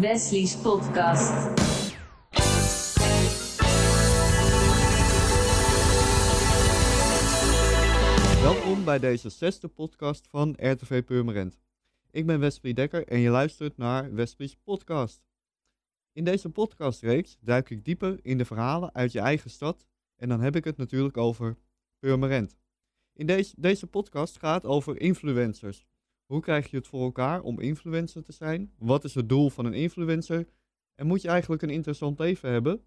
Wesley's podcast. Welkom bij deze zesde podcast van RTV Purmerend. Ik ben Wesley Dekker en je luistert naar Wesley's podcast. In deze podcastreeks duik ik dieper in de verhalen uit je eigen stad en dan heb ik het natuurlijk over Purmerend. In deze, deze podcast gaat over influencers. Hoe krijg je het voor elkaar om influencer te zijn? Wat is het doel van een influencer? En moet je eigenlijk een interessant leven hebben?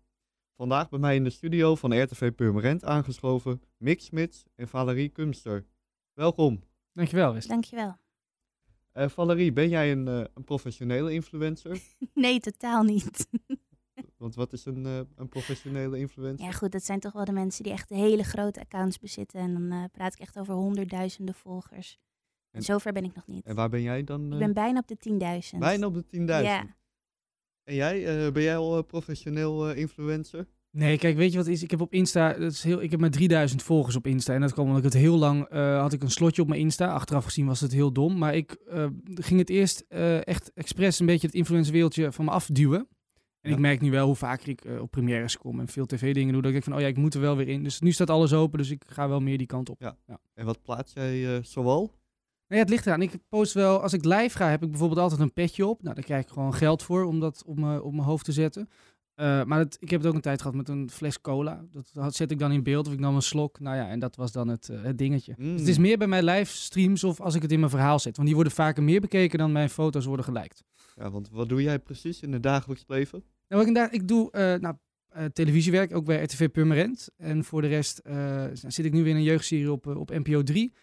Vandaag bij mij in de studio van RTV Purmerend aangeschoven Mick Smits en Valerie Kumster. Welkom. Dankjewel, West. Dankjewel. Eh Valerie, ben jij een, eh, een professionele influencer? Nee, totaal niet. Want wat is een, eh, een professionele influencer? Ja, goed, dat zijn toch wel de mensen die echt hele grote accounts bezitten. En dan eh, praat ik echt over honderdduizenden volgers. En zover ben ik nog niet. En waar ben jij dan? Ik eh, ben bijna op de 10.000. bijna op de 10.000. Ja. En jij, eh, ben jij al eh, professioneel eh, influencer? Nee, kijk, weet je wat is? Ik heb op Insta, dat is heel, ik heb maar 3000 volgers op Insta. En dat kwam omdat ik het heel lang, eh, had ik een slotje op mijn Insta. Achteraf gezien was het heel dom. Maar ik eh, ging het eerst eh, echt expres een beetje het influencerwereldje van me afduwen. En Ja. ik merk nu wel hoe vaker ik op premières kom en veel tv-dingen doe. Dat ik denk van, oh ja, ik moet er wel weer in. Dus nu staat alles open, dus ik ga wel meer die kant op. Ja. En wat plaats jij eh, zoal? Ja, het ligt eraan. Ik post wel, als ik live ga, heb ik bijvoorbeeld altijd een petje op. Nou, daar krijg ik gewoon geld voor om dat op mijn, op mijn hoofd te zetten. Eh, maar het, ik heb het ook een tijd gehad met een fles cola. Dat had- zet ik dan in beeld of ik nam een slok. Nou ja, en dat was dan het, eh, het dingetje. Mm. Dus het is meer bij mijn livestreams of als ik het in mijn verhaal zet. Want die worden vaker meer bekeken dan mijn foto's worden geliked. Ja, want wat doe jij precies in het dagelijks leven? Nou, ik, doe eh, nou, televisiewerk, ook bij RTV Purmerend. En voor de rest zit ik nu weer in een jeugdserie op, op NPO 3.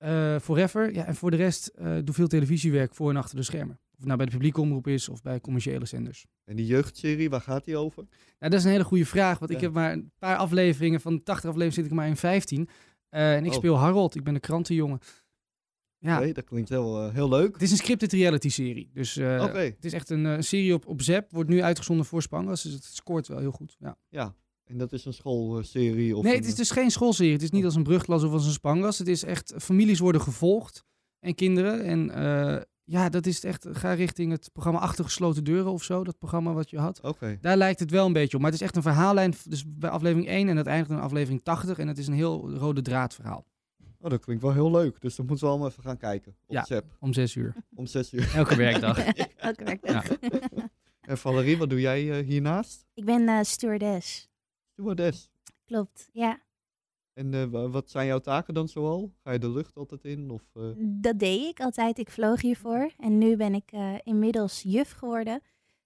Eh, Forever. Ja, en voor de rest eh doe veel televisiewerk voor en achter de schermen. Of het nou bij de publieke omroep is of bij commerciële zenders. En die jeugdserie, waar gaat die over? Nou, dat is een hele goede vraag, want ik heb maar een paar afleveringen. Van 80 afleveringen zit ik maar in 15. Eh, en ik Oh. speel Harold, ik ben de krantenjongen. Ja, dat klinkt heel, heel leuk. het is een scripted reality serie. Dus het is echt een, een serie op, op Zep. Wordt nu uitgezonden voor Spangas, dus het scoort wel heel goed. Ja. Ja, en dat is een schoolserie? Of nee, een- het is dus geen schoolserie. Het is niet als een brugklas of als een Spangas. Het is echt, families worden gevolgd en kinderen. En eh, ja, dat is het echt, ga richting het programma Achter gesloten deuren of zo. Dat programma wat je had. Oké, Daar lijkt het wel een beetje op. Maar het is echt een verhaallijn. Dus bij aflevering 1 en het eindigt in aflevering 80. En het is een heel rode draad verhaal. oh, dat klinkt wel heel leuk. Dus dan moeten we allemaal even gaan kijken op Ja. Zep Om 6 uur. om 6 uur. Elke werkdag. Elke werkdag. En Valerie, wat doe jij eh, hiernaast? ik ben eh, stewardess. Stewardess. Klopt, ja. En eh, wa- wat zijn jouw taken dan zoal? Ga je de lucht altijd in? Of, eh, Dat deed ik altijd. Ik vloog hiervoor. En nu ben ik eh, inmiddels juf geworden.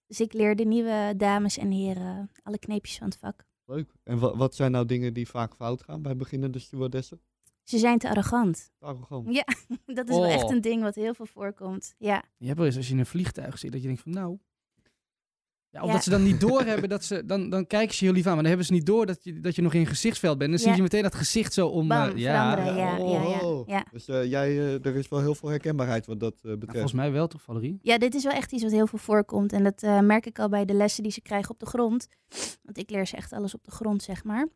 Dus ik leer de nieuwe dames en heren alle kneepjes van het vak. Leuk. En wa- wat zijn nou dingen die vaak fout gaan bij beginnende stewardessen? Ze zijn te arrogant. Arrogant. Ja, dat is wel echt Oh. een ding wat heel veel voorkomt. Ja. Je hebt wel eens als je in een vliegtuig zit dat je denkt van nou... Ja, of Ja. dat ze dan niet doorhebben, dat ze, dan, dan kijken ze heel lief aan. Maar dan hebben ze niet door dat je, dat je nog in gezichtsveld bent. Dan zie je meteen dat gezicht zo om... Bam, eh, ja, veranderen. Ja, ja, ja, Oh. ja. Dus eh, jij, eh, er is wel heel veel herkenbaarheid wat dat Nou, betreft. volgens mij wel toch, Valerie? Ja, dit is wel echt iets wat heel veel voorkomt. En dat eh, merk ik al bij de lessen die ze krijgen op de grond. Want ik leer ze echt alles op de grond, zeg maar.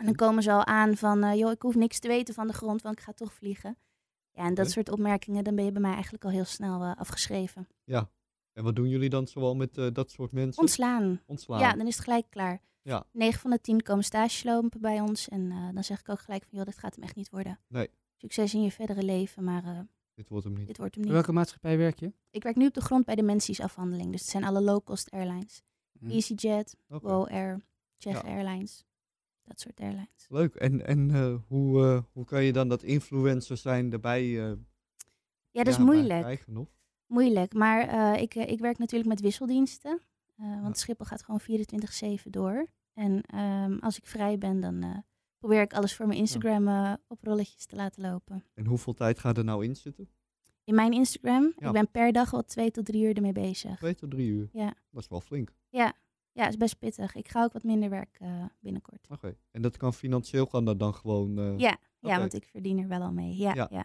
En dan komen ze al aan van, eh, joh, ik hoef niks te weten van de grond, want ik ga toch vliegen. Ja, en dat soort opmerkingen, dan ben je bij mij eigenlijk al heel snel afgeschreven. Ja. En wat doen jullie dan zoal met eh, dat soort mensen? Ontslaan. Ontslaan. Ja, dan is het gelijk klaar. Ja. 9 van de 10 komen stage lopen bij ons. En eh, dan zeg ik ook gelijk van, joh, dit gaat hem echt niet worden. Nee. Succes in je verdere leven, maar eh, Dit wordt hem niet. dit wordt hem niet. welke maatschappij werk je? Ik werk nu op de grond bij de Mensies afhandeling. Dus het zijn alle low-cost airlines. Hm. EasyJet. Go Air, Czech Ja. Airlines. Dat soort airlines. Leuk. En, en eh, hoe, eh, hoe kan je dan dat influencer zijn erbij eh, Ja, dat is ja, moeilijk. krijgen? Moeilijk. Maar eh, ik, eh, ik werk natuurlijk met wisseldiensten. Eh, want. Schiphol gaat gewoon 24-7 door. En ehm, als ik vrij ben, dan probeer ik alles voor mijn Instagram op rolletjes te laten lopen. En hoeveel tijd gaat er nou in zitten? In mijn Instagram, Ja. ik ben per dag wel twee tot drie uur ermee bezig. Twee tot drie uur. Ja. Dat is wel flink. Ja, ja, is best pittig. Ik ga ook wat minder werk binnenkort. Oké. En dat kan financieel dat dan gewoon. Ja, ja want ik verdien er wel al mee. Ja, Ja. ja.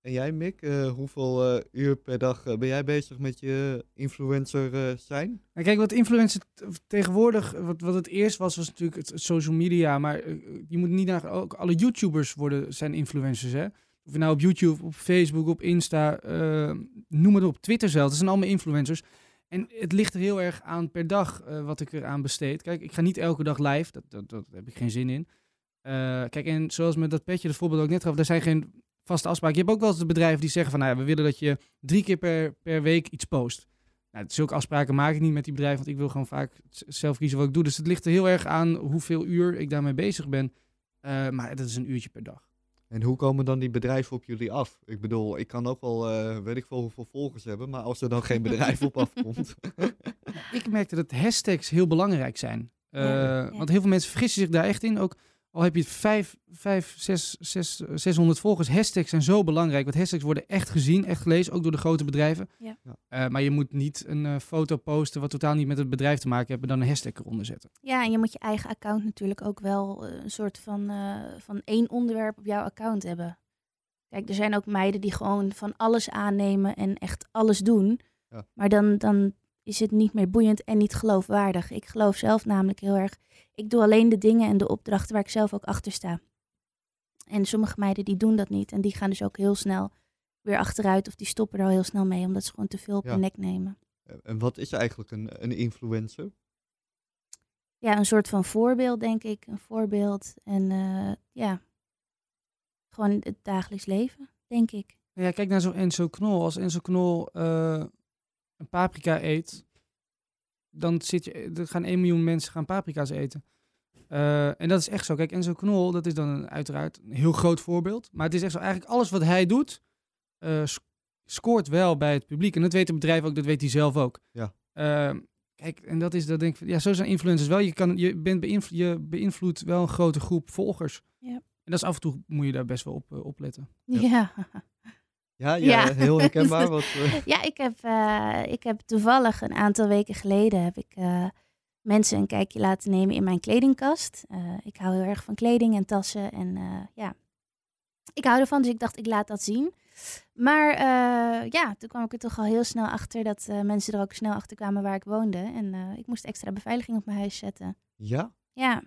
En jij, Mick, eh, hoeveel eh, uur per dag eh, ben jij bezig met je influencer zijn? Nou, kijk, wat influencer tegenwoordig, wat, wat het eerst was, was natuurlijk het, social media. Maar je moet niet naar, ook alle YouTubers worden, zijn influencers, hè. Of je nou op YouTube, op Facebook, op Insta, eh, noem het op, Twitter zelf. Dat zijn allemaal influencers. En het ligt er heel erg aan per dag wat ik eraan besteed. Kijk, ik ga niet elke dag live. Dat, dat, dat heb ik geen zin in. Kijk, en zoals met dat petje, het voorbeeld ook net gaf, daar zijn geen vaste afspraken. Je hebt ook wel eens de bedrijven die zeggen van, nou ja, we willen dat je drie keer per, per week iets post. Nou, zulke afspraken maak ik niet met die bedrijven, want ik wil gewoon vaak zelf kiezen wat ik doe. Dus het ligt er heel erg aan hoeveel uur ik daarmee bezig ben. Eh, maar dat is een uurtje per dag. En hoe komen dan die bedrijven op jullie af? Ik bedoel, ik kan ook wel, eh, weet ik veel hoeveel volgers hebben, maar als er dan geen bedrijf op afkomt. Ik merkte dat hashtags heel belangrijk zijn. Eh, Ja. Want heel veel mensen vergissen zich daar echt in. Ook al heb je vijf, vijf zes, zes, 600 volgers, hashtags zijn zo belangrijk. Want hashtags worden echt gezien, echt gelezen, ook door de grote bedrijven. Ja. Ja. Eh, maar je moet niet een eh, foto posten wat totaal niet met het bedrijf te maken heeft, en dan een hashtag eronder zetten. Ja, en je moet je eigen account natuurlijk ook wel eh, een soort van, eh, van één onderwerp op jouw account hebben. Kijk, er zijn ook meiden die gewoon van alles aannemen en echt alles doen. Ja. Maar dan, dan is het niet meer boeiend en niet geloofwaardig. Ik geloof zelf namelijk heel erg. Ik doe alleen de dingen en de opdrachten waar ik zelf ook achter sta. En sommige meiden die doen dat niet. En die gaan dus ook heel snel weer achteruit of die stoppen er al heel snel mee. Omdat ze gewoon te veel op Ja. de nek nemen. en wat is eigenlijk een, een influencer? ja, een soort van voorbeeld, denk ik. Een voorbeeld. En eh, ja, gewoon het dagelijks leven, denk ik. Ja, kijk naar zo'n Enzo Knol. Als Enzo Knol eh, een paprika eet, dan zit je, er gaan 1 miljoen mensen gaan paprika's eten. Eh, en dat is echt zo. Kijk, Enzo Knol, dat is dan een, uiteraard een heel groot voorbeeld. Maar het is echt zo, eigenlijk alles wat hij doet, eh, sc- scoort wel bij het publiek. En dat weet het bedrijf ook, dat weet hij zelf ook. Ja. Eh, kijk, en dat is, dat denk ik, ja, zo zijn influencers wel. Je, kan, je, bent beïnvloed, je beïnvloedt wel een grote groep volgers. Ja. En dat is af en toe, moet je daar best wel op, eh, opletten. Ja. Ja, Ja, ja, Ja. heel herkenbaar. Wat, eh, ja ik, heb, eh, ik heb toevallig een aantal weken geleden heb ik, eh, mensen een kijkje laten nemen in mijn kledingkast. Ik hou heel erg van kleding en tassen en ja, ik hou ervan, dus ik dacht ik laat dat zien. Maar ja, toen kwam ik er toch al heel snel achter dat mensen er ook snel achter kwamen waar ik woonde. En ik moest extra beveiliging op mijn huis zetten. ja, Ja.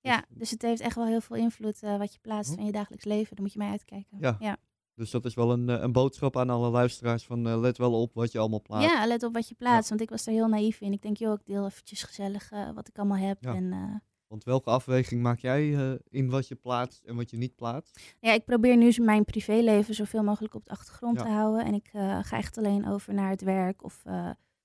Ja, Dus- dus het heeft echt wel heel veel invloed wat je plaatst Hm. van je dagelijks leven. Daar moet je mij uitkijken. Ja. ja. Dus dat is wel een, eh, een boodschap aan alle luisteraars van eh, let wel op wat je allemaal plaatst. Ja, let op wat je plaatst. Want ik was er heel naïef in. Ik denk, joh, ik deel eventjes gezellig eh, wat ik allemaal heb. Ja. En Want welke afweging maak jij in wat je plaatst en wat je niet plaatst? ja, ik probeer nu mijn privéleven zoveel mogelijk op de achtergrond Ja. te houden. En ik ga echt alleen over naar het werk. Of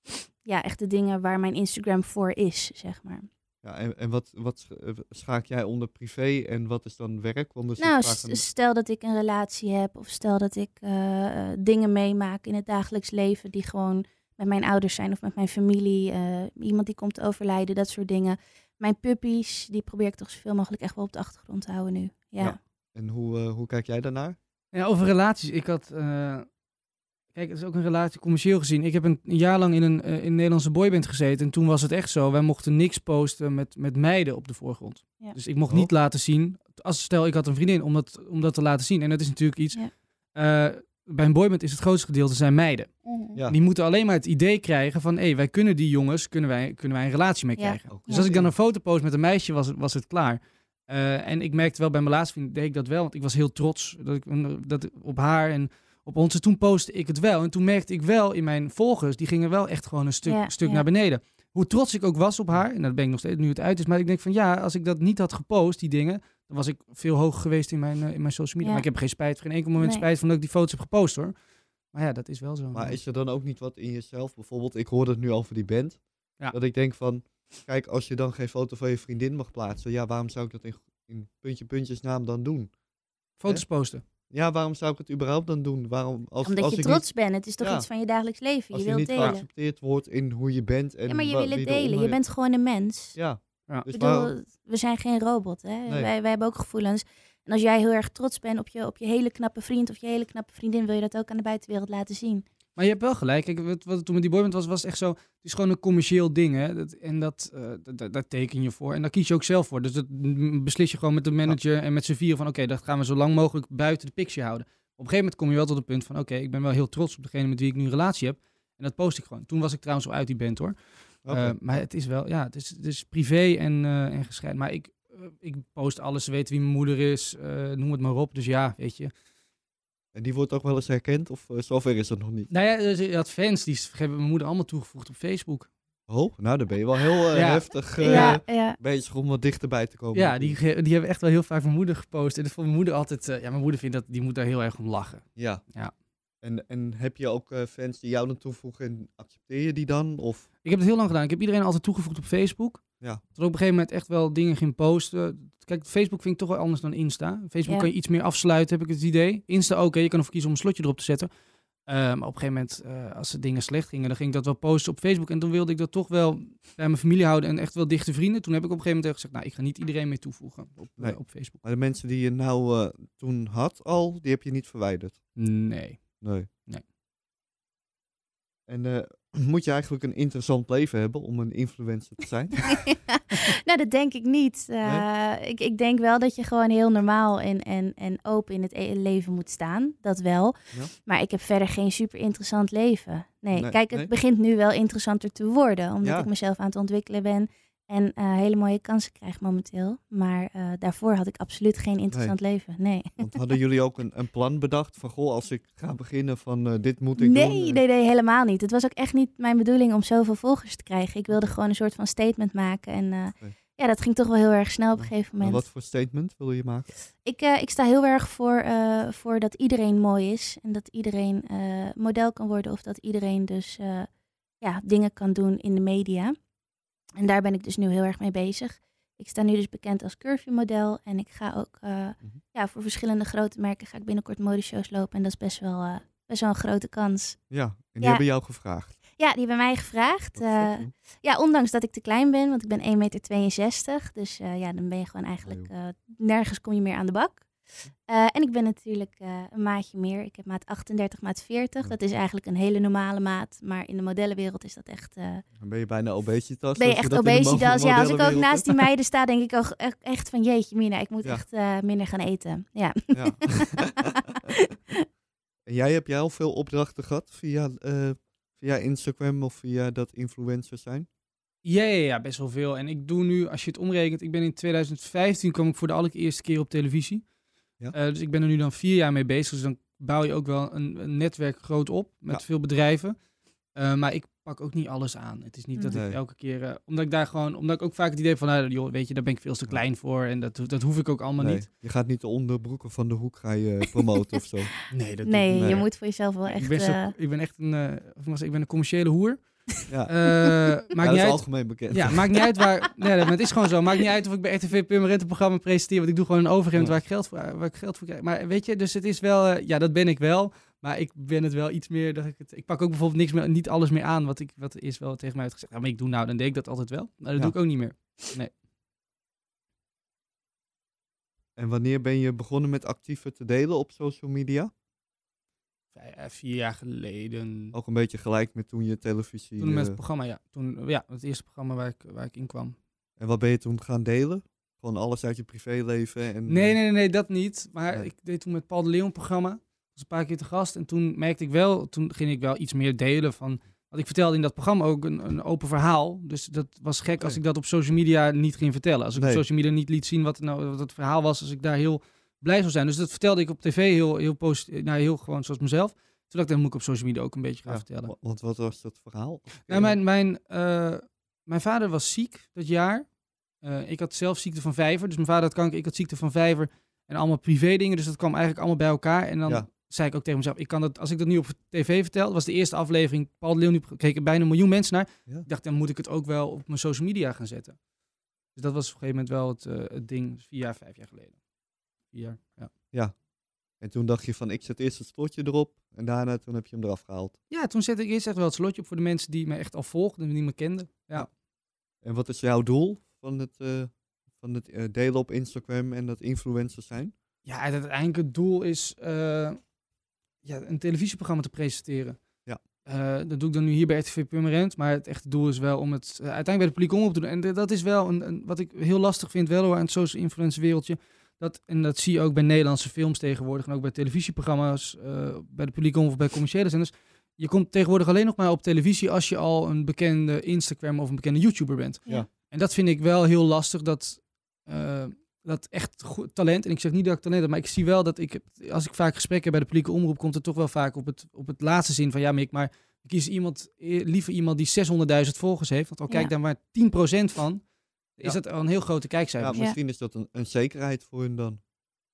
ja, echt de dingen waar mijn Instagram voor is, zeg maar. Ja, en, en wat, wat eh, schaak jij onder privé en wat is dan werk? Want zit Nou, een- stel dat ik een relatie heb of stel dat ik eh, eh, dingen meemaak in het dagelijks leven die gewoon met mijn ouders zijn of met mijn familie, eh, iemand die komt te overlijden, dat soort dingen. Mijn puppies, die probeer ik toch zoveel mogelijk echt wel op de achtergrond te houden nu. Ja. Ja. En hoe, eh, hoe kijk jij daarnaar? Ja, over relaties. Ik had. eh, kijk, het is ook een relatie commercieel gezien. Ik heb een, een jaar lang in een, eh, in een Nederlandse boyband gezeten. En toen was het echt zo. Wij mochten niks posten met, met meiden op de voorgrond. Ja. Dus ik mocht Oh. niet laten zien. Als stel, ik had een vriendin om dat, om dat te laten zien. En dat is natuurlijk iets. Ja. eh, bij een boyband is het grootste gedeelte zijn meiden. Ja. Die moeten alleen maar het idee krijgen van... hé, wij kunnen die jongens, kunnen wij, kunnen wij een relatie mee krijgen. Dus als ik dan een foto post met een meisje, was het, was het klaar. Eh, en ik merkte wel bij mijn laatste vriend, deed ik dat wel. Want ik was heel trots dat ik, dat, op haar en op ons. En toen postte ik het wel. En toen merkte ik wel in mijn volgers, die gingen wel echt gewoon een stuk, Ja, stuk ja. naar beneden. Hoe trots ik ook was op haar, en dat ben ik nog steeds nu het uit is. Maar ik denk van ja, als ik dat niet had gepost, die dingen... dan was ik veel hoger geweest in mijn, eh, in mijn social media. Ja. Maar ik heb geen spijt, geen enkel moment Nee. spijt van dat ik die foto's heb gepost hoor. Maar ja, dat is wel zo. Maar is er dan ook niet wat in jezelf? Bijvoorbeeld, ik hoorde het nu over die band. Ja. Dat ik denk van, kijk, als je dan geen foto van je vriendin mag plaatsen, ja, waarom zou ik dat in, in puntje puntjes naam dan doen? Foto's posten. Ja, waarom zou ik het überhaupt dan doen? Waarom, als, Omdat als je ik trots niet, bent. Het is toch Ja. iets van je dagelijks leven. als Je je wilt niet delen. geaccepteerd wordt in hoe je bent en Ja, maar je wil het delen. eronder Je bent gewoon een mens. Ja, Ja. dus Ik bedoel, waarom... we zijn geen robot. Hè? Nee. Wij, wij hebben ook gevoelens. En als jij heel erg trots bent op je, op je hele knappe vriend of je hele knappe vriendin, wil je dat ook aan de buitenwereld laten zien. Maar je hebt wel gelijk. Kijk, wat, wat toen met die boyband was, was echt zo... Het is gewoon een commercieel ding, hè. Dat, en dat, eh, dat- daar teken je voor. En daar kies je ook zelf voor. Dus dat beslis je gewoon met de manager en met z'n vier van... Oké, dat gaan we zo lang mogelijk buiten de picture houden. Op een gegeven moment kom je wel tot het punt van... Oké, ik ben wel heel trots op degene met wie ik nu een relatie heb. En dat post ik gewoon. Toen was ik trouwens al uit die band, hoor. Eh, maar het is wel... Ja, het is, het is privé en, eh, en gescheiden. Maar ik, ik post alles. Ze weten wie mijn moeder is. noem het maar op. Dus ja, weet je. En die wordt ook wel eens herkend of eh, zover is het nog niet? Nou ja, dus je had fans, die hebben mijn moeder allemaal toegevoegd op Facebook. Oh, nou dan ben je wel heel eh, Ja. heftig eh, ja, ja. bezig om wat dichterbij te komen. Ja, die, die hebben echt wel heel vaak mijn moeder gepost. En dat vond mijn moeder altijd... eh, ja, mijn moeder vindt dat... Die moet daar heel erg om lachen. Ja. Ja. En, en heb je ook eh, fans die jou dan toevoegen en accepteer je die dan? Of Ik heb het heel lang gedaan. Ik heb iedereen altijd toegevoegd op Facebook. Ja. Tot ik op een gegeven moment echt wel dingen ging posten. Kijk, Facebook vind ik toch wel anders dan Insta. Facebook Ja. kan je iets meer afsluiten, heb ik het idee. Insta ook, hè. je kan ervoor kiezen om een slotje erop te zetten. Eh, maar op een gegeven moment, eh, als de dingen slecht gingen, dan ging ik dat wel posten op Facebook. En toen wilde ik dat toch wel bij mijn familie houden en echt wel dichte vrienden. Toen heb ik op een gegeven moment gezegd, nou, ik ga niet iedereen meer toevoegen op, op Facebook. maar de mensen die je nou eh, toen had al, die heb je niet verwijderd? Nee. Nee. Nee. En eh, moet je eigenlijk een interessant leven hebben om een influencer te zijn? nou, dat denk ik niet. Eh, ik, ik denk wel dat je gewoon heel normaal en, en, en open in het e- leven moet staan. Dat wel. Ja. Maar ik heb verder geen super interessant leven. Nee, Nee, kijk, het nee? begint nu wel interessanter te worden. Omdat Ja. ik mezelf aan het ontwikkelen ben. En eh, hele mooie kansen krijg momenteel. Maar eh, daarvoor had ik absoluut geen interessant leven. Nee. Want hadden jullie ook een, een plan bedacht van, goh, als ik ga beginnen van eh, dit moet ik Nee, doen? nee, nee, helemaal niet. Het was ook echt niet mijn bedoeling om zoveel volgers te krijgen. Ik wilde gewoon een soort van statement maken. En ja, dat ging toch wel heel erg snel op een gegeven moment. wat voor statement wil je maken? Ik, ik sta heel erg voor, voor dat iedereen mooi is. En dat iedereen model kan worden. Of dat iedereen dus ja, dingen kan doen in de media. En daar ben ik dus nu heel erg mee bezig. Ik sta nu dus bekend als curvy model. En ik ga ook eh, ja, voor verschillende grote merken ga ik binnenkort modeshows lopen. En dat is best wel, eh, best wel een grote kans. Ja, en die Ja. hebben jou gevraagd. Ja, die hebben mij gevraagd. Eh, ja, ondanks dat ik te klein ben, want ik ben 1,62 meter. Dus ja, dan ben je gewoon eigenlijk... eh, nergens kom je meer aan de bak. Eh, en ik ben natuurlijk eh, een maatje meer. Ik heb maat 38, maat 40. Ja. Dat is eigenlijk een hele normale maat. Maar in de modellenwereld is dat echt... eh, Dan ben je bijna obesitas. ben je echt obesitas? Ja, als ik ook naast die meiden sta, denk ik ook echt- echt van... Jeetje, Mina, ik moet Ja. echt eh, minder gaan eten. Ja. Ja. en jij hebt jij al veel opdrachten gehad via, eh, via Instagram of via dat influencers zijn? Ja, ja, ja, best wel veel. En ik doe nu, als je het omrekent, ik ben in 2015 kwam ik voor de allereerste keer op televisie. Ja. Eh, dus ik ben er nu dan vier jaar mee bezig. Dus dan bouw je ook wel een, een netwerk groot op met Ja. veel bedrijven. Eh, maar ik pak ook niet alles aan. Het is niet dat Nee. ik elke keer, eh, omdat ik daar gewoon, omdat ik ook vaak het idee van, nou, joh, weet je, daar ben ik veel te Ja. klein voor en dat, dat hoef ik ook allemaal Nee, niet. Je gaat niet de onderbroeken van de hoek ga je promoten of zo. Nee, dat Nee, Nee. je moet voor jezelf wel ik echt... ben, zo- eh, ik ben echt een, eh, of was, ik ben een commerciële hoer. Ja, Eh, maakt dat niet is uit. algemeen bekend. Ja, maakt niet uit waar. Nee, het is gewoon zo. Maakt niet uit of ik bij RTV Purmerend een programma presenteer. Want ik doe gewoon een overhemd Ja. waar, ik geld voor, waar ik geld voor krijg. Maar weet je, dus het is wel. eh, ja, dat ben ik wel. Maar ik ben het wel iets meer. Dat ik, het, ik pak ook bijvoorbeeld niks meer, niet alles meer aan. Wat, ik, wat is wel tegen mij uit gezegd. Ja, maar ik doe nou, dan deed ik dat altijd wel. Maar dat doe ik ook niet meer. En wanneer ben je begonnen met actiever te delen op social media? Vij- eh, vier jaar geleden. Ook een beetje gelijk met toen je televisie... toen met eh, het programma, ja. Toen, ja, het eerste programma waar ik, waar ik in kwam. en wat ben je toen gaan delen? Gewoon alles uit je privéleven? En, Nee, nee, nee, dat niet. Maar Nee. ik deed toen met Paul de Leon programma. Was een paar keer te gast. En toen merkte ik wel, toen ging ik wel iets meer delen van. Want ik vertelde in dat programma ook een, een open verhaal. Dus dat was gek als ik dat op social media niet ging vertellen. Als ik Nee. op social media niet liet zien wat, nou, wat het verhaal was. Als ik daar heel blij zou zijn. Dus dat vertelde ik op tv heel, heel positief. Nou, heel gewoon zoals mezelf. Toen dacht ik, dat moet ik op social media ook een beetje gaan Ja, vertellen. wa- Want wat was dat verhaal? Nou, mijn, mijn, eh, mijn vader was ziek dat jaar. Eh, ik had zelf ziekte van vijver. Dus mijn vader had kanker, ik had ziekte van vijver. En allemaal privé dingen. Dus dat kwam eigenlijk allemaal bij elkaar. En dan Ja. zei ik ook tegen mezelf, ik kan dat, als ik dat nu op tv vertel, was de eerste aflevering, Paul de Leeuw, nu keken bijna een miljoen mensen naar. Ja. Ik dacht, dan moet ik het ook wel op mijn social media gaan zetten. Dus dat was op een gegeven moment wel het, eh, het ding, vier jaar, vijf jaar geleden. Jaar, ja. En toen dacht je van, ik zet eerst het slotje erop. En daarna toen heb je hem eraf gehaald. Ja, toen zette ik eerst echt wel het slotje op voor de mensen die me echt al volgden en die me kenden. Ja. En wat is jouw doel van het, eh, van het eh, delen op Instagram en dat influencers zijn? Ja, het uiteindelijk het doel is eh, ja, een televisieprogramma te presenteren. Ja. Eh, dat doe ik dan nu hier bij RTV Purmerend. Maar het echte doel is wel om het uiteindelijk bij de publiek om op te doen. En dat is wel een, een- wat ik heel lastig vind wel hoor, aan het social influencer wereldje. Dat, en dat zie je ook bij Nederlandse films tegenwoordig. En ook bij televisieprogramma's, eh, bij de publiek of bij commerciële zenders. Je komt tegenwoordig alleen nog maar op televisie als je al een bekende Instagram of een bekende YouTuber bent. Ja. En dat vind ik wel heel lastig. Dat, eh, dat echt goed talent. En ik zeg niet dat ik talent heb, maar ik zie wel dat ik, als ik vaak gesprekken heb bij de publieke omroep, komt het toch wel vaak op het, op het laatste zin van ja, Mick, maar ik kies iemand, eh, liever iemand die 600.000 volgers heeft. Want al kijk Ja. daar maar 10% van, is Ja. dat al een heel grote Ja, kijkcijfer. misschien is dat een, een zekerheid voor hun dan.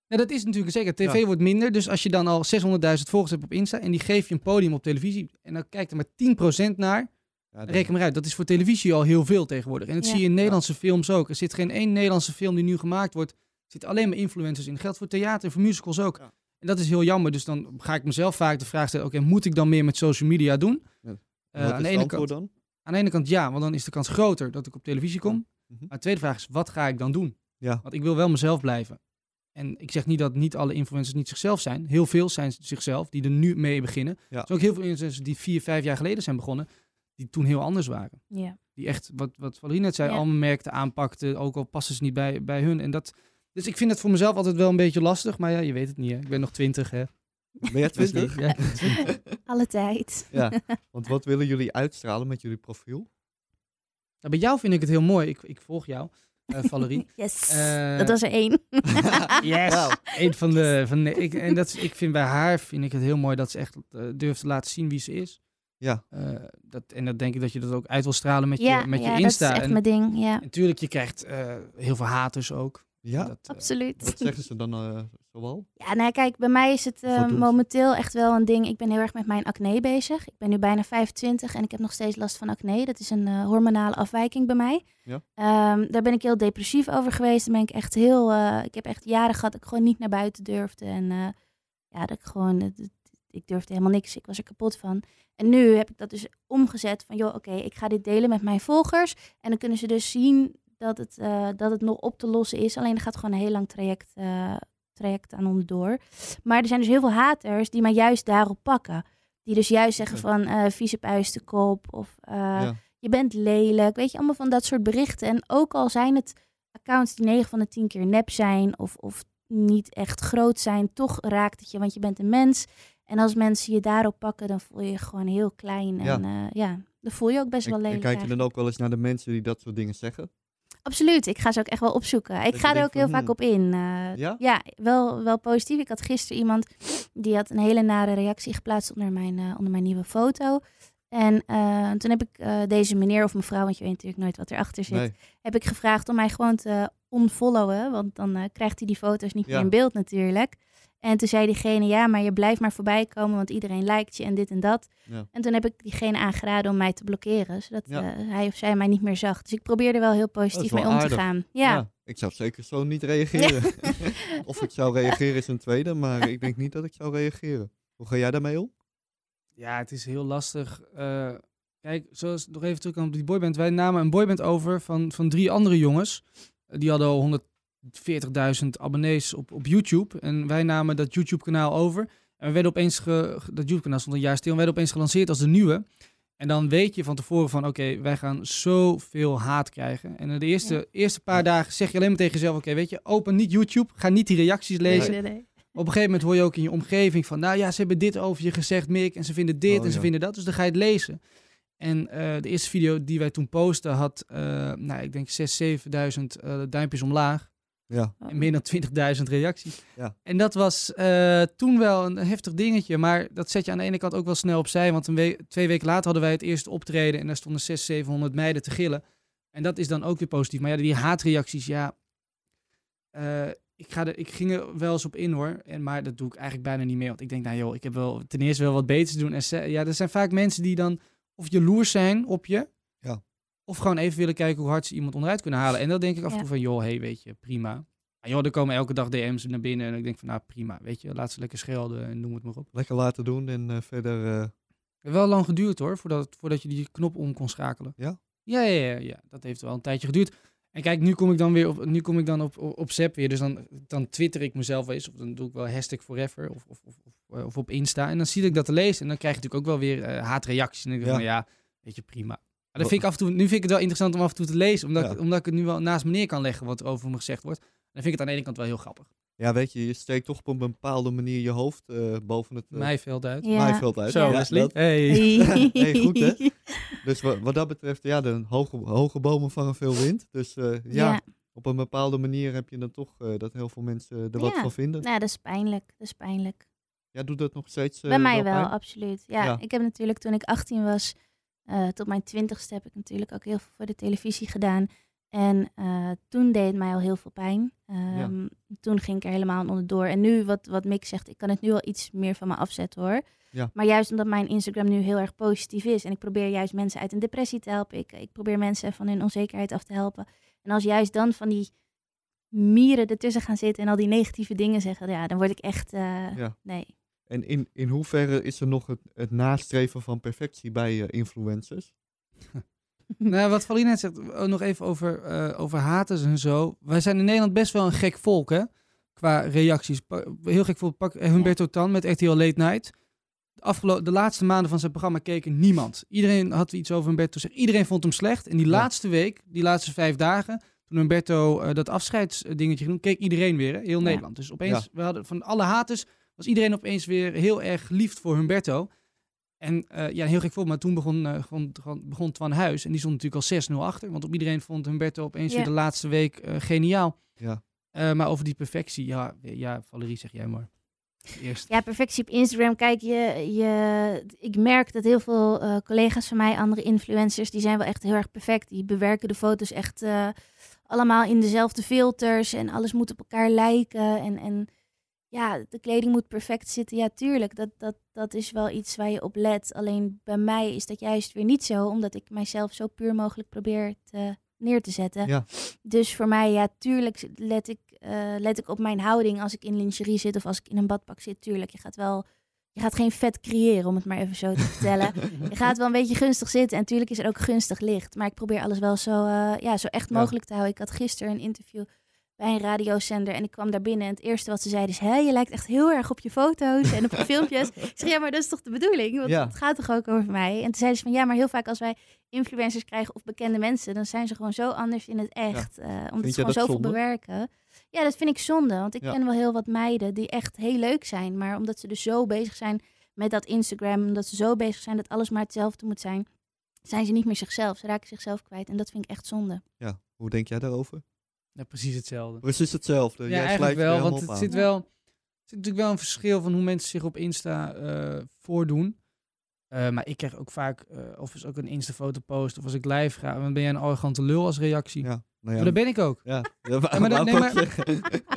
Ja, dat is natuurlijk zeker. TV Ja. wordt minder. Dus als je dan al 600.000 volgers hebt op Insta en die geef je een podium op televisie en dan kijkt er maar 10% naar, Ja, dan- reken maar uit. Dat is voor televisie al heel veel tegenwoordig. En dat Ja. zie je in Nederlandse films ook. Er zit geen één Nederlandse film die nu gemaakt wordt. Er zitten alleen maar influencers in. Dat geldt voor theater en voor musicals ook. Ja. En dat is heel jammer. Dus dan ga ik mezelf vaak de vraag stellen: oké, moet ik dan meer met social media doen? Ja. Eh, Wat aan, de ene kant, dan? aan de ene kant ja, want dan is de kans groter dat ik op televisie kom. Mhm. Maar de tweede vraag is: wat ga ik dan doen? Ja. Want ik wil wel mezelf blijven. En ik zeg niet dat niet alle influencers niet zichzelf zijn. Heel veel zijn zichzelf, die er nu mee beginnen. Ja. Er zijn ook heel veel influencers die vier, vijf jaar geleden zijn begonnen, die toen heel anders waren. Ja. Die echt, wat, wat Valerie net zei, Ja. allemaal merkten aanpakten, ook al passen ze niet bij, bij hun. En dat, dus ik vind het voor mezelf altijd wel een beetje lastig, maar ja, je weet het niet. Hè? Ik ben nog twintig, hè. Ben jij 20? Ja. Alle tijd. Ja, want wat willen jullie uitstralen met jullie profiel? Nou, bij jou vind ik het heel mooi. Ik, ik volg jou, eh, Valerie. Yes. Eh, dat was er één. Yes! Een van de. Van de ik, en dat, is- ik vind bij haar vind ik het heel mooi dat ze echt eh, durft te laten zien wie ze is. Ja, Eh, dat, en dat denk ik dat je dat ook uit wil stralen met ja, je, met ja, je Insta. dat is echt en mijn ding. Ja, natuurlijk, je krijgt eh, heel veel haters ook. ja. Dat, absoluut. Wat zeggen ze dan eh zoal? Ja, nou kijk, bij mij is het eh, momenteel echt wel een ding. Ik ben heel erg met mijn acne bezig. Ik ben nu bijna 25 en ik heb nog steeds last van acne. Dat is een eh, hormonale afwijking bij mij. Ja. Ehm, daar ben ik heel depressief over geweest. Dan ben ik echt heel. eh, ik heb echt jaren gehad dat ik gewoon niet naar buiten durfde. En ja, dat ik gewoon. ik durfde helemaal niks. Ik was er kapot van. En nu heb ik dat dus omgezet van, joh, oké, ik ga dit delen met mijn volgers. En dan kunnen ze dus zien dat het, dat het nog op te lossen is. Alleen er gaat gewoon een heel lang traject, eh, traject aan onderdoor. Maar er zijn dus heel veel haters die mij juist daarop pakken. Die dus juist zeggen van eh vieze puistenkop of eh, ja. je bent lelijk. Weet je, allemaal van dat soort berichten. En ook al zijn het accounts die 9 van de 10 keer nep zijn of, of niet echt groot zijn, toch raakt het je, want je bent een mens. En als mensen je daarop pakken, dan voel je je gewoon heel klein. En ja, ja dan voel je ook best wel en lelijk. kijk je dan ook wel eens naar de mensen die dat soort dingen zeggen? Absoluut, ik ga ze ook echt wel opzoeken. Ik ga er ook heel van, vaak hmm. op in. eh, Ja? ja, wel, wel positief. Ik had gisteren iemand die had een hele nare reactie geplaatst onder mijn, eh, onder mijn nieuwe foto. En eh, toen heb ik deze meneer of mevrouw, want je weet natuurlijk nooit wat erachter zit, Nee. heb ik gevraagd om mij gewoon te unfollowen. Want dan krijgt hij die foto's niet Ja. meer in beeld natuurlijk. En toen zei diegene, ja, maar je blijft maar voorbij komen, want iedereen lijkt je en dit en dat. Ja. En toen heb ik diegene aangeraden om mij te blokkeren, zodat Ja. eh, hij of zij mij niet meer zag. Dus ik probeer er wel heel positief wel mee om te gaan. Ja. Ik zou zeker zo niet reageren. of ik zou reageren is een tweede, maar ik denk niet dat ik zou reageren. Hoe ga jij daarmee om? Ja, het is heel lastig. Eh, kijk, zoals nog even terug op die boyband. Wij namen een boyband over van, van drie andere jongens. Die hadden al 140.000 abonnees op, op YouTube. En wij namen dat YouTube-kanaal over. En we werden opeens, ge, dat YouTube-kanaal stond een jaar stil. En werden opeens gelanceerd als de nieuwe. En dan weet je van tevoren van, oké, wij gaan zoveel haat krijgen. En in de eerste, Ja. eerste paar dagen zeg je alleen maar tegen jezelf, oké, weet je, open niet YouTube. Ga niet die reacties lezen. Nee, nee, nee. Op een gegeven moment hoor je ook in je omgeving van, nou ja, ze hebben dit over je gezegd, Mick, en ze vinden dit Oh, en ze ja. vinden dat, dus dan ga je het lezen. En eh, de eerste video die wij toen posten had, eh, nou, ik denk 6.000, 7.000 eh, duimpjes omlaag Ja, en meer dan 20.000 reacties. Ja. En dat was eh, toen wel een heftig dingetje, maar dat zet je aan de ene kant ook wel snel opzij, want een we- twee weken later hadden wij het eerste optreden en daar stonden 600, 700 meiden te gillen. En dat is dan ook weer positief. Maar ja, die haatreacties, ja, eh, ik, ga er, ik ging er wel eens op in hoor. En, maar dat doe ik eigenlijk bijna niet meer. Want ik denk, nou joh, ik heb wel ten eerste wel wat beters te doen. En ja, er zijn vaak mensen die dan of jaloers zijn op je. Of gewoon even willen kijken hoe hard ze iemand onderuit kunnen halen. En dan denk ik af en Ja. toe van, joh, hey, weet je, prima. Ja, joh, er komen elke dag DM's naar binnen. En ik denk van, nou prima, weet je, laat ze lekker schelden en noem het maar op. lekker laten doen en eh, verder... eh, Het heeft wel lang geduurd hoor, voordat, voordat je die knop om kon schakelen. Ja? Ja, ja, ja, ja, dat heeft wel een tijdje geduurd. En kijk, nu kom ik dan weer op, nu kom ik dan op, op, op Zep weer. Dus dan, dan twitter ik mezelf wel eens. Of dan doe ik wel hashtag forever. Of, of, of, of, eh, of op Insta. En dan zie ik dat te lezen. En dan krijg je natuurlijk ook wel weer haatreacties. En dan denk ik Ja. van ja, weet je, prima. Maar dan vind ik af en toe, nu vind ik het wel interessant om af en toe te lezen. Omdat, Ja. ik, omdat ik het nu wel naast me neer kan leggen wat er over me gezegd wordt. Dan vind ik het aan de ene kant wel heel grappig. ja, weet je, je steekt toch op een bepaalde manier je hoofd eh, boven het uh, Mijveld uit. Ja. maaiveld uit. Zo, Ja, Leslie. dat- Hey. Hey, goed, hè? Dus wat, wat dat betreft, ja, de hoge, hoge bomen vangen veel wind. Dus eh, ja, Ja. op een bepaalde manier heb je dan toch eh, dat heel veel mensen er wat Ja. van vinden. Nou, dat is pijnlijk. Dat is pijnlijk. Ja, doet dat nog steeds eh, Bij mij wel, pijn? absoluut. Ja, Ja. ik heb natuurlijk toen ik 18 was, eh, tot mijn twintigste heb ik natuurlijk ook heel veel voor de televisie gedaan. En eh, toen deed het mij al heel veel pijn. Ehm, Toen ging ik er helemaal onderdoor. En nu, wat, wat Mick zegt, ik kan het nu al iets meer van me afzetten hoor. Ja. Maar juist omdat mijn Instagram nu heel erg positief is. En ik probeer juist mensen uit een depressie te helpen. Ik, ik probeer mensen van hun onzekerheid af te helpen. En als juist dan van die mieren ertussen gaan zitten en al die negatieve dingen zeggen, ja, dan word ik echt, eh, Ja. nee. En in, in hoeverre is er nog het, het nastreven van perfectie bij eh, influencers? Nou, wat Valine net zegt, nog even over, eh, over haters en zo. Wij zijn in Nederland best wel een gek volk, hè? Qua reacties. Heel gek volk. Pak Humberto Tan met RTL Late Night. De, afgelo- de laatste maanden van zijn programma keken niemand. Iedereen had iets over Humberto zeggen. Iedereen vond hem slecht. En die Ja. laatste week, die laatste vijf dagen, toen Humberto eh, dat afscheidsdingetje ging doen, keek iedereen weer, hè? Heel Ja. Nederland. Dus opeens, we hadden van alle haters, was iedereen opeens weer heel erg lief voor Humberto. En eh, ja, heel gek voorbeeld, maar toen begon, eh, gewoon, gewoon- begon Twan Huis. En die stond natuurlijk al 6-0 achter. Want op iedereen vond Humberto opeens Ja. weer de laatste week eh, geniaal. Ja. Eh, maar over die perfectie, ja, ja, Valerie zeg jij maar. Eerst. Ja, perfectie op Instagram. Kijk, je, je, ik merk dat heel veel eh, collega's van mij, andere influencers, die zijn wel echt heel erg perfect. Die bewerken de foto's echt eh, allemaal in dezelfde filters en alles moet op elkaar lijken. En, en ja, de kleding moet perfect zitten. Ja, tuurlijk, dat, dat, dat is wel iets waar je op let. Alleen bij mij is dat juist weer niet zo, omdat ik mijzelf zo puur mogelijk probeer te, neer te zetten. Ja. Dus voor mij, ja, tuurlijk let ik, eh, let ik op mijn houding als ik in lingerie zit of als ik in een badpak zit. Tuurlijk, je gaat wel, je gaat geen vet creëren, om het maar even zo te vertellen. Je gaat wel een beetje gunstig zitten en natuurlijk is er ook gunstig licht. Maar ik probeer alles wel zo, eh, ja, zo echt Ja. mogelijk te houden. Ik had gisteren een interview bij een radiozender en ik kwam daar binnen en het eerste wat ze zeiden is, hé, je lijkt echt heel erg op je foto's en op je filmpjes. Ik zeg, ja, maar dat is toch de bedoeling? Want Ja. het gaat toch ook over mij? En toen zeiden ze van, ja, maar heel vaak als wij influencers krijgen of bekende mensen, dan zijn ze gewoon zo anders in het echt. eh, omdat ze gewoon zoveel zonde? bewerken. Ja, dat vind ik zonde. Want ik Ja. ken wel heel wat meiden die echt heel leuk zijn. Maar omdat ze dus zo bezig zijn met dat Instagram, omdat ze zo bezig zijn dat alles maar hetzelfde moet zijn, zijn ze niet meer zichzelf. Ze raken zichzelf kwijt. En dat vind ik echt zonde. Ja, hoe denk jij daarover? Ja, precies hetzelfde. Precies hetzelfde. Ja, Jij eigenlijk wel, want het zit wel, er zit natuurlijk wel een verschil van hoe mensen zich op Insta eh, voordoen. Eh, maar ik krijg ook vaak, eh, of ik ook een Insta-foto post, of als ik live ga, dan ben jij een arrogante lul als reactie. Ja, nou Maar ja. dat ben ik ook. Ja, ja, maar maar dat- nee, maar-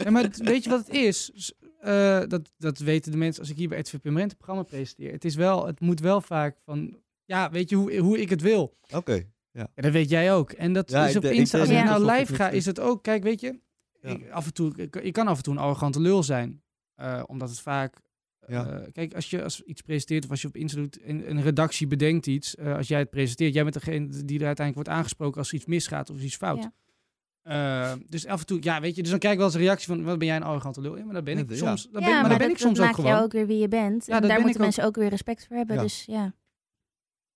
maar... Maar het- weet je wat het is? Dat, dat weten de mensen als ik hier bij RTV Permanent een programma presenteer. Het, is wel, het moet wel vaak van, ja, weet je hoe, hoe ik het wil? Oké, Ja, dat weet jij ook. En dat Ja, is op de- ik Insta. Als ik nou live het ga, niet is het ook. Kijk, weet je, Ja. ik, af en toe, ik, ik kan af en toe een arrogante lul zijn. Eh, omdat het vaak. Ja. eh, kijk, als je als iets presenteert of als je op Insta doet, een, een redactie bedenkt iets. eh, als jij het presenteert, jij bent degene die er uiteindelijk wordt aangesproken als er iets misgaat of iets fout. Ja. Dus af en toe, ja, weet je, dus dan kijk ik wel eens een reactie van, wat ben jij een arrogante lul? Ja, maar dat ben ik soms. Dat ben, ja, maar, dat ben ik soms ook gewoon. jou ook weer wie je bent. Ja, en daar moeten mensen ook weer respect voor hebben. Ja. Dus ja.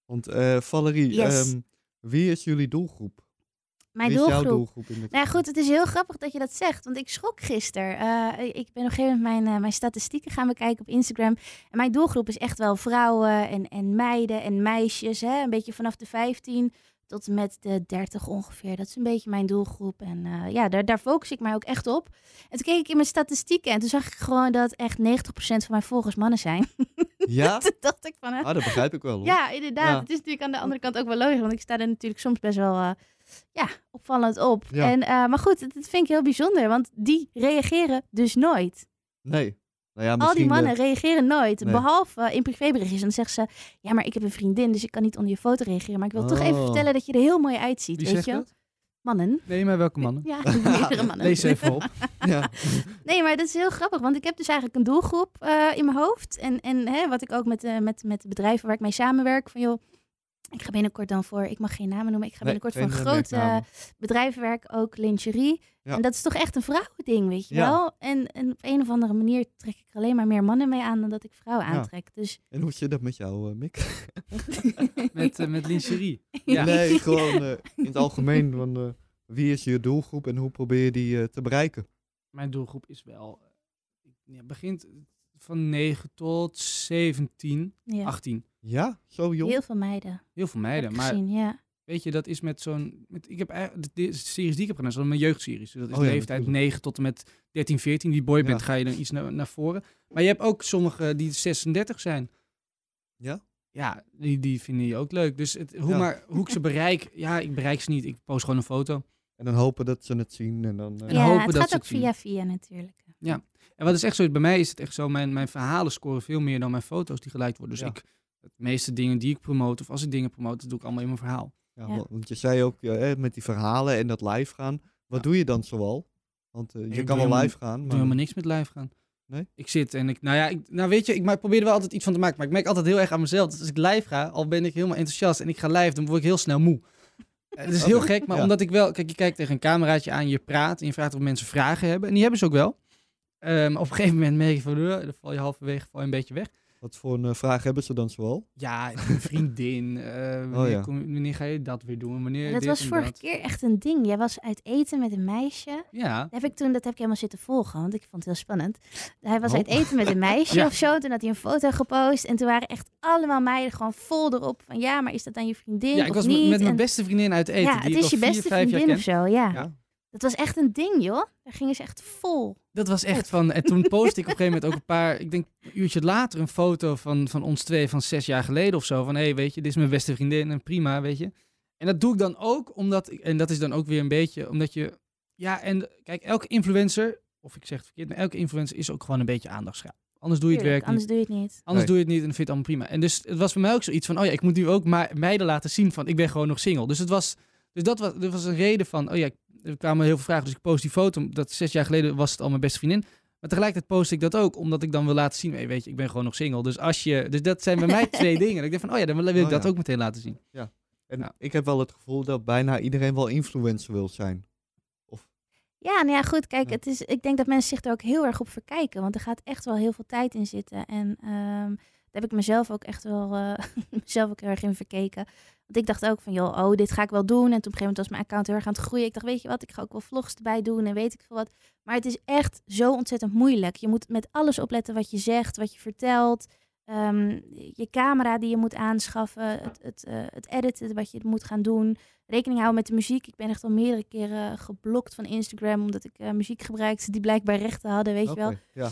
Want eh, Valerie, Yes. ehm, wie is jullie doelgroep? Mijn wie is jouw doelgroep. doelgroep in dit Nou ja, goed, het is heel grappig dat je dat zegt. Want ik schrok gisteren. Eh, ik ben op een gegeven moment mijn, eh, mijn statistieken gaan bekijken op Instagram. En mijn doelgroep is echt wel vrouwen en, en meiden en meisjes. Hè? Een beetje vanaf de 15 tot en met de 30 ongeveer. Dat is een beetje mijn doelgroep. En eh, ja, daar, daar focus ik mij ook echt op. En toen keek ik in mijn statistieken en toen zag ik gewoon dat echt 90% van mijn volgers mannen zijn. Ja? toen dacht ik van, hè, Ah, dat begrijp ik wel. Hoor. ja, inderdaad. Ja. Het is natuurlijk aan de andere kant ook wel logisch, want ik sta er natuurlijk soms best wel eh, ja, opvallend op. Ja. En, eh, maar goed, dat, vind ik heel bijzonder, want die reageren dus nooit. Nee. Nou ja, Al die misschien, mannen eh, reageren nooit, nee. behalve eh, in privéberichtjes. En dan zeggen ze, ja, maar ik heb een vriendin, dus ik kan niet onder je foto reageren. Maar ik wil toch even Oh. vertellen dat je er heel mooi uitziet, Wie weet je? dat? Mannen. Nee, maar welke mannen? Ja, meerdere mannen. Lees even op. ja. Nee, maar dat is heel grappig, want ik heb dus eigenlijk een doelgroep eh, in mijn hoofd. En, en hè, wat ik ook met, eh, met, met de bedrijven waar ik mee samenwerk, van joh, ik ga binnenkort dan voor, ik mag geen namen noemen, ik ga Nee, binnenkort voor een groot bedrijf werken, ook lingerie. Ja. En dat is toch echt een vrouwending, weet je Ja. wel? En, en op een of andere manier trek ik alleen maar meer mannen mee aan dan dat ik vrouwen Ja. aantrek. Dus En hoe zit dat met jou, eh, Mick? Met, eh, met lingerie. Ja. Nee, gewoon eh, in het algemeen. Van, eh, wie is je doelgroep en hoe probeer je die eh, te bereiken? Mijn doelgroep is wel. Ja, begint van 9 tot 17, ja, 18. Ja, zo jong? heel veel meiden. Heel veel meiden. Maar gezien, ja. Weet je, dat is met zo'n... Met, ik heb eigenlijk, de, series die ik heb gedaan, is mijn jeugdseries. Dus dat is Oh ja, leeftijd natuurlijk. 9 tot en met 13, 14. Die boyband Ja. ga je dan iets naar, naar voren. Maar je hebt ook sommige die 36 zijn. Ja? Ja, die, die vinden je ook leuk. Dus het, hoe, Ja. maar, hoe ik ze bereik, ja, ik bereik ze niet. Ik post gewoon een foto. En dan hopen dat ze het zien en dan... eh, En ja, hopen het dat gaat ze ook via via natuurlijk. En wat is echt zo, bij mij is het echt zo, mijn, mijn verhalen scoren veel meer dan mijn foto's die geliked worden. Dus Ja. ik, de meeste dingen die ik promote, of als ik dingen promote, dat doe ik allemaal in mijn verhaal. Ja, Ja. wa- Want je zei ook met die verhalen en dat live gaan. Wat Ja. doe je dan zoal? Want eh, je Ik kan wel live gaan, Ik doe maar helemaal niks met live gaan. Nee? Ik zit en ik, nou ja, ik, nou weet je, ik, maar ik probeer er wel altijd iets van te maken. Maar ik merk altijd heel erg aan mezelf. Dat als ik live ga, al ben ik helemaal enthousiast en ik ga live, dan word ik heel snel moe. Eh, Het is heel gek, maar ja. omdat ik wel, kijk, je kijkt tegen een cameraatje aan, je praat en je vraagt of mensen vragen hebben. En die hebben ze ook wel. Ehm, op een gegeven moment merk je van, uh, dan val je halverwege val je een beetje weg. Wat voor een eh, vraag hebben ze dan zoal? Ja, een vriendin. eh, wanneer, ja. kom- wanneer ga je dat weer doen? Wanneer dat was vorige dat. keer echt een ding. Jij was uit eten met een meisje. Ja. Dat heb ik toen, dat heb ik helemaal zitten volgen, want ik vond het heel spannend. Hij was Oh. uit eten met een meisje Ja. of zo. Toen had hij een foto gepost. En toen waren echt allemaal meiden gewoon vol erop. Van ja, maar is dat dan je vriendin Ja, ik of was met- niet? met mijn beste vriendin uit eten. ja, die het is je beste vriendin ken. of zo, ja. Dat was echt een ding, joh. Daar gingen ze echt vol. Dat was echt van. En toen postte ik op een gegeven moment ook een paar. Ik denk een uurtje later een foto van, van ons twee van zes jaar geleden of zo. Van hé, hey, weet je, dit is mijn beste vriendin en prima, weet je. En dat doe ik dan ook omdat. ik- En dat is dan ook weer een beetje omdat je. Ja, en kijk, elke influencer. Of ik zeg het verkeerd, maar elke influencer is ook gewoon een beetje aandachtschaal. Anders doe je het Tuurlijk, werk anders niet. doe je het niet. Anders Nee. doe je het niet en dan vind je het allemaal prima. En dus het was voor mij ook zoiets van, oh ja, ik moet nu ook maar meiden laten zien van, ik ben gewoon nog single. Dus het was, dus dat was, dat was een reden van, oh ja, er kwamen heel veel vragen, dus ik post die foto. Dat zes jaar geleden was het al mijn beste vriendin. Maar tegelijkertijd post ik dat ook, omdat ik dan wil laten zien, hey, weet je, ik ben gewoon nog single. Dus als je, dus dat zijn bij mij twee dingen. En ik denk van, oh ja, dan wil ik Oh dat ja. ook meteen laten zien. En Ja. ik heb wel het gevoel dat bijna iedereen wel influencer wil zijn. Ja, nou ja, goed. Kijk, het is, ik denk dat mensen zich er ook heel erg op verkijken. Want er gaat echt wel heel veel tijd in zitten. En ehm, daar heb ik mezelf ook echt wel eh, mezelf ook heel erg in verkeken. Want ik dacht ook van, joh, oh, dit ga ik wel doen. En toen op een gegeven moment was mijn account heel erg aan het groeien. Ik dacht, weet je wat, ik ga ook wel vlogs erbij doen en weet ik veel wat. Maar het is echt zo ontzettend moeilijk. Je moet met alles opletten wat je zegt, wat je vertelt. Ehm, je camera die je moet aanschaffen, het, het, eh, het editen wat je moet gaan doen rekening houden met de muziek. Ik ben echt al meerdere keren geblokt van Instagram omdat ik eh, muziek gebruikte die blijkbaar rechten hadden, weet je wel. Ja.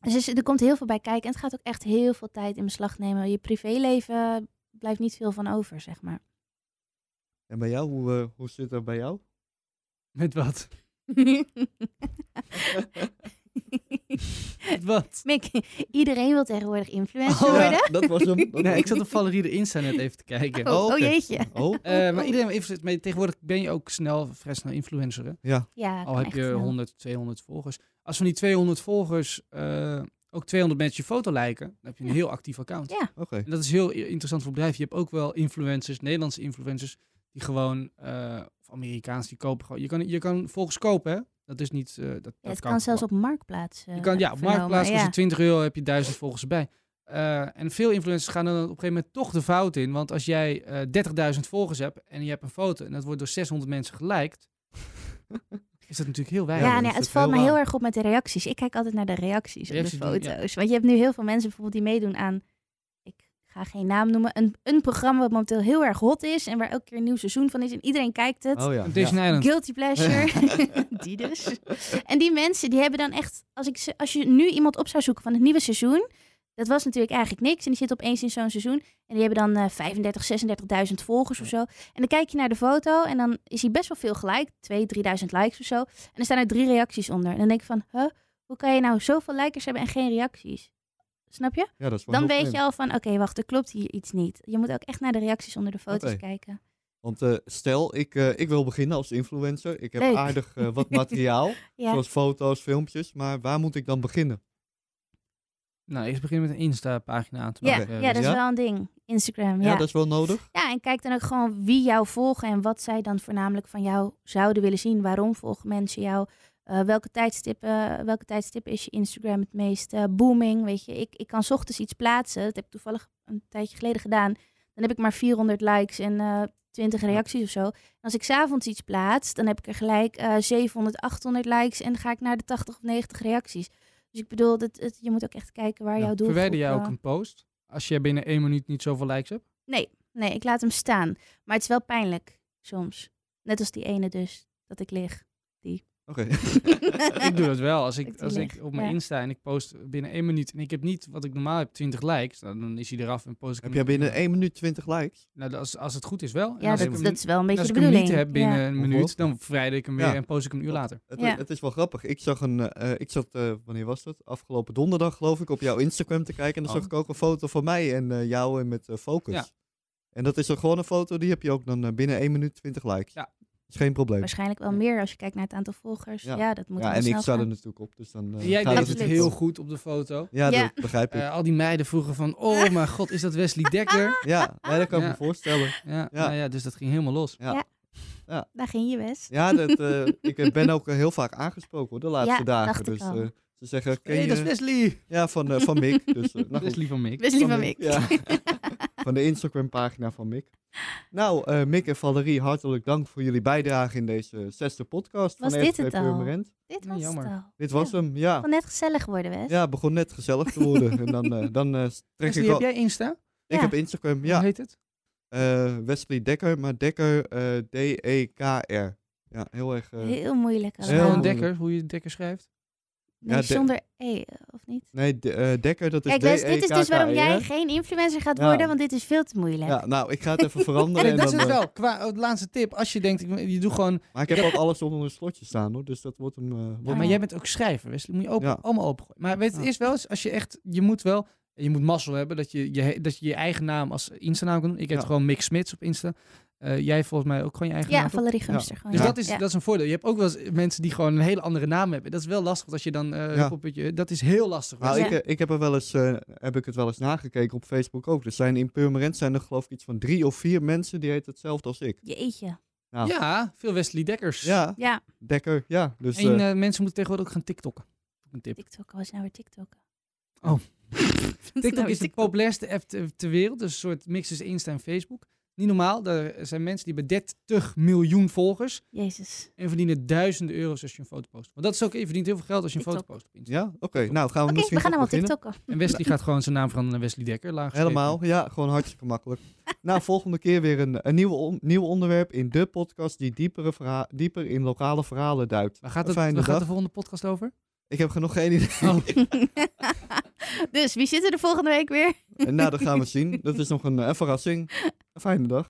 Dus er komt heel veel bij kijken en het gaat ook echt heel veel tijd in beslag nemen. Je privéleven blijft niet veel van over, zeg maar. En bij jou, hoe, eh, hoe zit dat bij jou? Met wat? Wat? Mick, iedereen wil tegenwoordig influencer Oh, worden. Ja, dat was hem. Dat Nee, ik zat op Valerie de Insta net even te kijken. Oh, oh, jeetje. Oh, Eh, maar iedereen influencer. Maar tegenwoordig ben je ook snel, vrij snel influencer. Hè? ja. Ja, Al heb je snel. 100, 200 volgers. Als van die 200 volgers eh, ook 200 mensen je foto liken, dan heb je een heel actief account. Ja. Oké. En dat is heel interessant voor bedrijven. Je hebt ook wel influencers, Nederlandse influencers, die gewoon, eh, of Amerikaans, die kopen gewoon. Je kan, je kan volgers kopen, hè? Dat is niet. eh, dat, het kan zelfs op Marktplaats. Je kan, ja, op Marktplaats kost ja. je 20 euro, heb je 1000 volgers erbij. Eh, en veel influencers gaan dan op een gegeven moment toch de fout in. Want als jij eh 30.000 volgers hebt en je hebt een foto en dat wordt door 600 mensen geliked, is dat natuurlijk heel Ja, weinig. nee, is het valt heel me heel erg op met de reacties. Ik kijk altijd naar de reacties, Reacties op de ja. foto's. Want je hebt nu heel veel mensen bijvoorbeeld die meedoen aan, ik ga geen naam noemen, een, een programma wat momenteel heel erg hot is en waar elke keer een nieuw seizoen van is en iedereen kijkt het. Oh ja. Ja. Island. Guilty pleasure. die dus. En die mensen die hebben dan echt, als, ik, ze- als je nu iemand op zou zoeken van het nieuwe seizoen, dat was natuurlijk eigenlijk niks. En die zit opeens in zo'n seizoen. En die hebben dan eh 35, 36.000 volgers of zo. En dan kijk je naar de foto en dan is hij best wel veel gelijk. 2, 3000 likes of zo. En er staan er drie reacties onder. En dan denk ik van, huh, hoe kan je nou zoveel likers hebben en geen reacties? Snap je? Ja, dat is wel Dan weet vreemd. je al van, oké, wacht, er klopt hier iets niet. Je moet ook echt naar de reacties onder de foto's kijken. Want eh, stel, ik, eh, ik wil beginnen als influencer. Ik heb Leuk. aardig eh, wat materiaal, Ja. zoals foto's, filmpjes. Maar waar moet ik dan beginnen? Nou, eerst beginnen met een Insta-pagina aan te Ja, maken. ja, dat is Ja? wel een ding. Instagram, Ja, ja. dat is wel nodig. Ja, en kijk dan ook gewoon wie jou volgen en wat zij dan voornamelijk van jou zouden willen zien. Waarom volgen mensen jou? Eh, welke, tijdstippen, welke tijdstippen is je Instagram het meest eh, booming? Weet je, ik, ik kan 's ochtends iets plaatsen. Dat heb ik toevallig een tijdje geleden gedaan. Dan heb ik maar 400 likes en eh 20 reacties of zo. En als ik s'avonds iets plaats, dan heb ik er gelijk eh 700, 800 likes en dan ga ik naar de 80 of 90 reacties. Dus ik bedoel, het, je moet ook echt kijken waar Ja, jouw doelgroep... Verwijder jij ook een post als je binnen één minuut niet zoveel likes hebt? Nee, Nee, ik laat hem staan. Maar het is wel pijnlijk soms. Net als die ene dus, dat ik lig. Oké. ik doe dat wel. Als Ik als ik op mijn ja. Insta en ik post binnen één minuut en ik heb niet wat ik normaal heb, 20 likes, dan, dan is hij eraf en post ik Heb jij binnen 1 minuut 20 likes? Nou, als, als het goed is wel. En Ja, als ik dat, hem, is wel een beetje als de ik hem bedoeling. niet heb binnen Ja. een minuut, dan vrijdag ik hem weer Ja. en post ik hem een uur later. Het, Ja. het is wel grappig. Ik zag een, eh, ik zat, eh, wanneer was dat? Afgelopen donderdag geloof ik, op jouw Instagram te kijken. En dan Oh. zag ik ook een foto van mij en eh, jou en met focus. Ja. En dat is dan gewoon een foto, die heb je ook dan binnen 1 minuut 20 likes. Ja. Is geen probleem. Waarschijnlijk wel meer als je kijkt naar het aantal volgers. Ja. Ja, dat moet Ja, en ik sta er natuurlijk op, dus dan eh, Jij gaat deed het heel goed op de foto. Ja, Ja. dat begrijp ik. Eh, al die meiden vroegen van, oh mijn god, is dat Wesley Dekker? ja, ja, dat kan ik Ja. me voorstellen. Ja, Ja. Nou ja, dus dat ging helemaal los. Daar ging je best. Ja, dat, eh, ik ben ook heel vaak aangesproken hoor, de laatste Ja, dagen. Dus eh, ze zeggen, ken dat is Wesley! Ja, van, eh, van Mick. Dus, nou. Wesley van Mick. Wesley van de- Mick. Ja, van de Instagram pagina van Mick. Nou, eh Mick en Valerie, hartelijk dank voor jullie bijdrage in deze zesde podcast Was van dit het al? Dit was jammer. het al. Dit was Ja. hem, ja. Kon net gezellig worden, Wes. Ja, het begon net gezellig te worden. en dan, eh, dan eh, trek Wesley, ik heb al... jij Insta? Ik Ja. heb Instagram, Hoe ja. heet het? eh, Wesley Dekker, maar Dekker eh, D-E-K-R. Ja, heel erg... eh, Heel moeilijk Heel allemaal. moeilijk. Dekker, hoe je Dekker schrijft? Nee, zonder E, of niet? nee, de- eh, Dekker, dat is Kijk, Wes, dit is dus waarom jij D-E-K-K-R. geen influencer gaat Ja. worden, want dit is veel te moeilijk. Ja, nou, ik ga het even veranderen. En dat is eh, wel. Qua oh, laatste tip. Als je denkt, ik- je doet gewoon... Maar ik heb ook alles onder een slotje staan hoor, dus dat wordt hem... eh, maar jij bent ook schrijver, Wesley. Moet je open, Ja. allemaal opengooien. Maar weet het is wel eens, als je echt... Je moet wel... Je moet mazzel hebben dat je je, dat je, je eigen naam als Insta-naam kan doen. Ik heb Ja. gewoon Mick Smits op Insta. Eh, jij volgens mij ook gewoon je eigen Ja, naam. Valerie gewoon. Dus ja. dat, is, Ja. dat is een voordeel. Je hebt ook wel eens mensen die gewoon een hele andere naam hebben. Dat is wel lastig als je dan... eh, dat is heel lastig. Nou, ik, eh, ik heb er wel eens, eh, heb ik het wel eens nagekeken op Facebook ook. Er zijn in Purmerend zijn er geloof ik iets van drie of vier mensen die heten hetzelfde als ik. Jeetje. Nou, Ja, veel Wesley Dekkers. ja, Ja, Dekker, ja. Dus En mensen moeten tegenwoordig ook gaan TikTokken. Een tip. TikTok was nou weer TikTok. Oh. Nou, TikTok is de populairste app ter, ter wereld. Dus een soort mix tussen Insta en Facebook. Niet normaal. Er zijn mensen die hebben 30 miljoen volgers. Jezus. En verdienen duizenden euro's als je een foto post. Want dat is ook, je verdient heel veel geld als je een foto post op ja, oké. Nou, gaan we Oké, misschien we gaan beginnen. TikTokken. En Wesley gaat gewoon zijn naam veranderen naar Wesley Dekker. Helemaal, ja, gewoon hartstikke makkelijk. nou, volgende keer weer een, een nieuw, on- nieuw onderwerp in de podcast die diepere verha- dieper in lokale verhalen duikt. Waar gaat, het, waar gaat de volgende podcast over? Ik heb nog geen idee. Oh. dus wie zit er de volgende week weer? En nou, dat gaan we zien. Dat is nog een, eh, een verrassing. Een fijne dag.